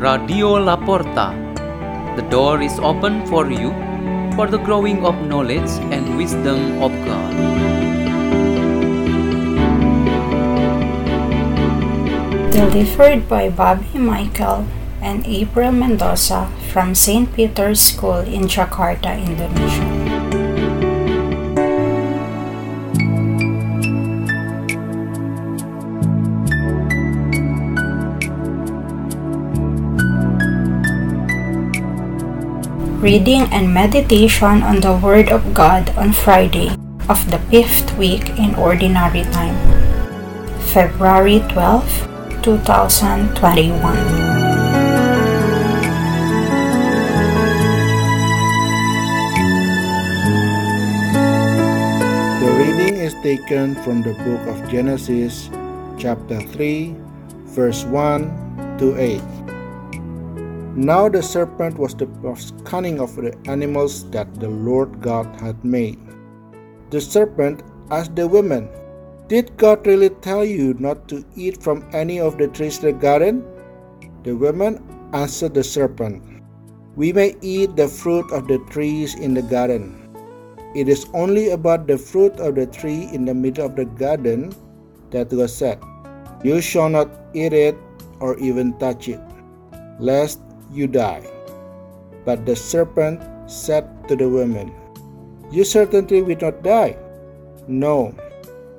Radio Laporta. The door is open for you for the growing of knowledge and wisdom of God. Delivered by Bobby Michael and April Mendoza from St. Peter's School in Jakarta, Indonesia. Reading and meditation on the Word of God on Friday of the fifth week in Ordinary Time, February 12, 2021. The reading is taken from the book of Genesis, chapter 3, verse 1 to 8. Now the serpent was the most cunning of the animals that the Lord God had made. The serpent asked the woman, Did God really tell you not to eat from any of the trees in the garden? The woman answered the serpent, We may eat the fruit of the trees in the garden. It is only about the fruit of the tree in the middle of the garden that was said, You shall not eat it or even touch it, lest you die. But the serpent said to the woman, You certainly will not die. No,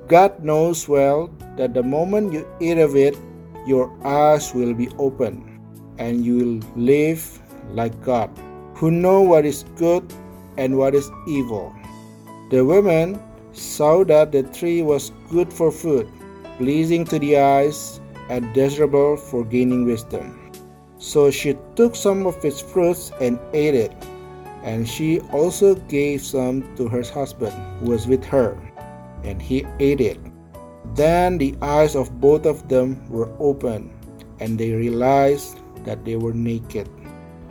God knows well that the moment you eat of it, your eyes will be opened, and you will live like God, who know what is good and what is evil. The woman saw that the tree was good for food, pleasing to the eyes, and desirable for gaining wisdom. So she took some of its fruits and ate it, and she also gave some to her husband who was with her, and he ate it. Then the eyes of both of them were opened, and they realized that they were naked.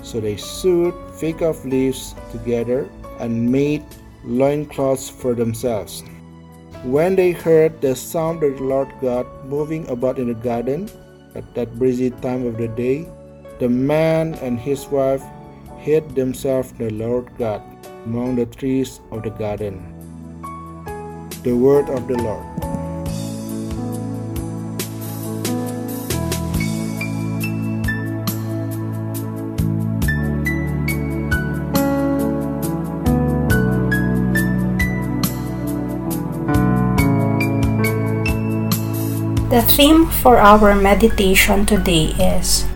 So they sewed fig leaves together and made loincloths for themselves. When they heard the sound of the Lord God moving about in the garden at that breezy time of the day, the man and his wife hid themselves the Lord God among the trees of the garden. The word of the Lord. The theme for our meditation today is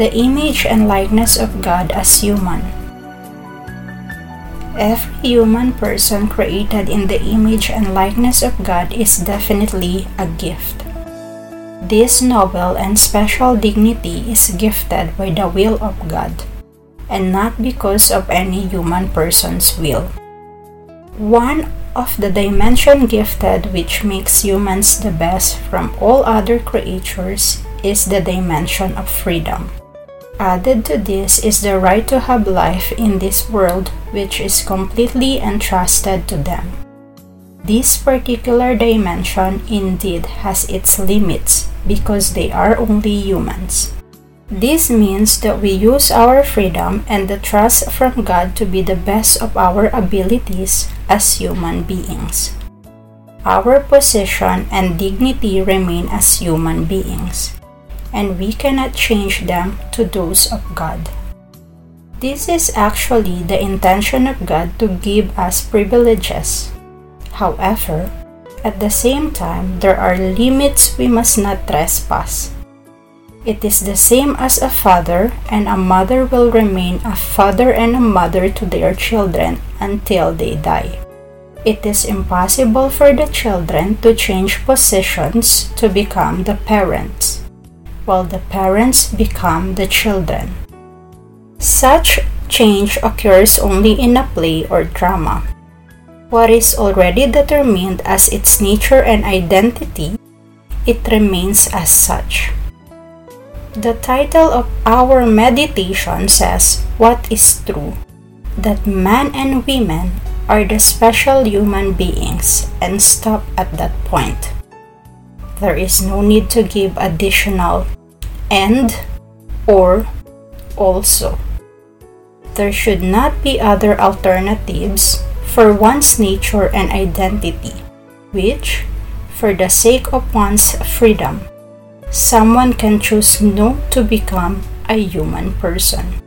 the image and likeness of God as human. Every human person created in the image and likeness of God is definitely a gift. This noble and special dignity is gifted by the will of God and not because of any human person's will. One of the dimension gifted which makes humans the best from all other creatures is the dimension of freedom. Added to this is the right to have life in this world which is completely entrusted to them. This particular dimension indeed has its limits because they are only humans. This means that we use our freedom and the trust from God to be the best of our abilities as human beings. Our position and dignity remain as human beings, and we cannot change them to those of God. This is actually the intention of God to give us privileges. However, at the same time, there are limits we must not trespass. It is the same as a father and a mother will remain a father and a mother to their children until they die. It is impossible for the children to change positions to become the parents, while the parents become the children. Such change occurs only in a play or drama. What is already determined as its nature and identity, it remains as such. The title of our meditation says, What is true? That man and women are the special human beings and stop at that point. There is no need to give additional and or also. There should not be other alternatives for one's nature and identity, which, for the sake of one's freedom, someone can choose not to become a human person.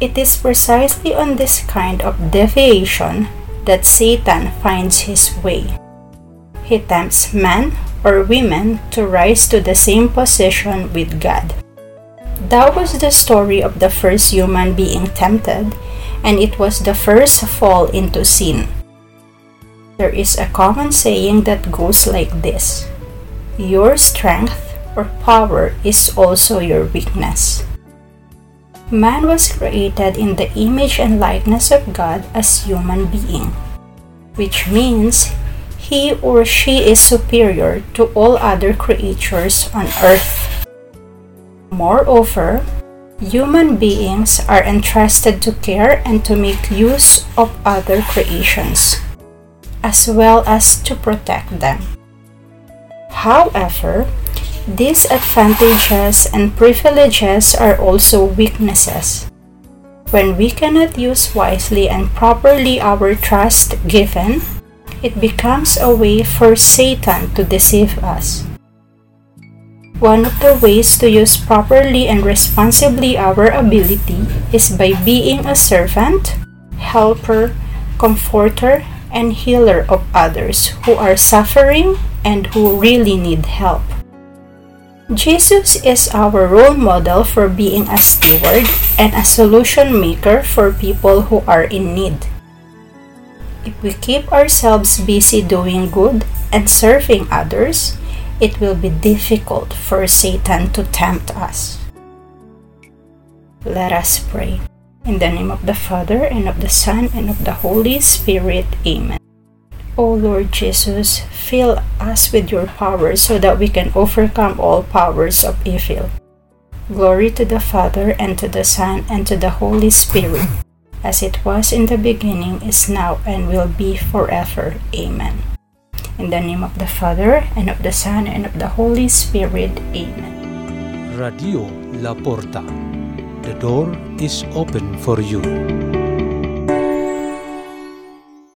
It is precisely on this kind of deviation that Satan finds his way. He tempts men or women to rise to the same position with God. That was the story of the first human being tempted, and it was the first fall into sin. There is a common saying that goes like this Your strength or power is also your weakness. Man was created in the image and likeness of God as human being, which means he or she is superior to all other creatures on earth. Moreover, human beings are entrusted to care and to make use of other creations, as well as to protect them. However, these advantages and privileges are also weaknesses. When we cannot use wisely and properly our trust given, it becomes a way for Satan to deceive us. One of the ways to use properly and responsibly our ability is by being a servant, helper, comforter, and healer of others who are suffering and who really need help. Jesus is our role model for being a steward and a solution maker for people who are in need. If we keep ourselves busy doing good and serving others, it will be difficult for Satan to tempt us. Let us pray. In the name of the Father, and of the Son, and of the Holy Spirit. Amen. O Lord Jesus, fill us with your power so that we can overcome all powers of evil. Glory to the Father, and to the Son, and to the Holy Spirit, as it was in the beginning, is now, and will be forever. Amen. In the name of the Father, and of the Son, and of the Holy Spirit. Amen. Radio La Porta. The door is open for you.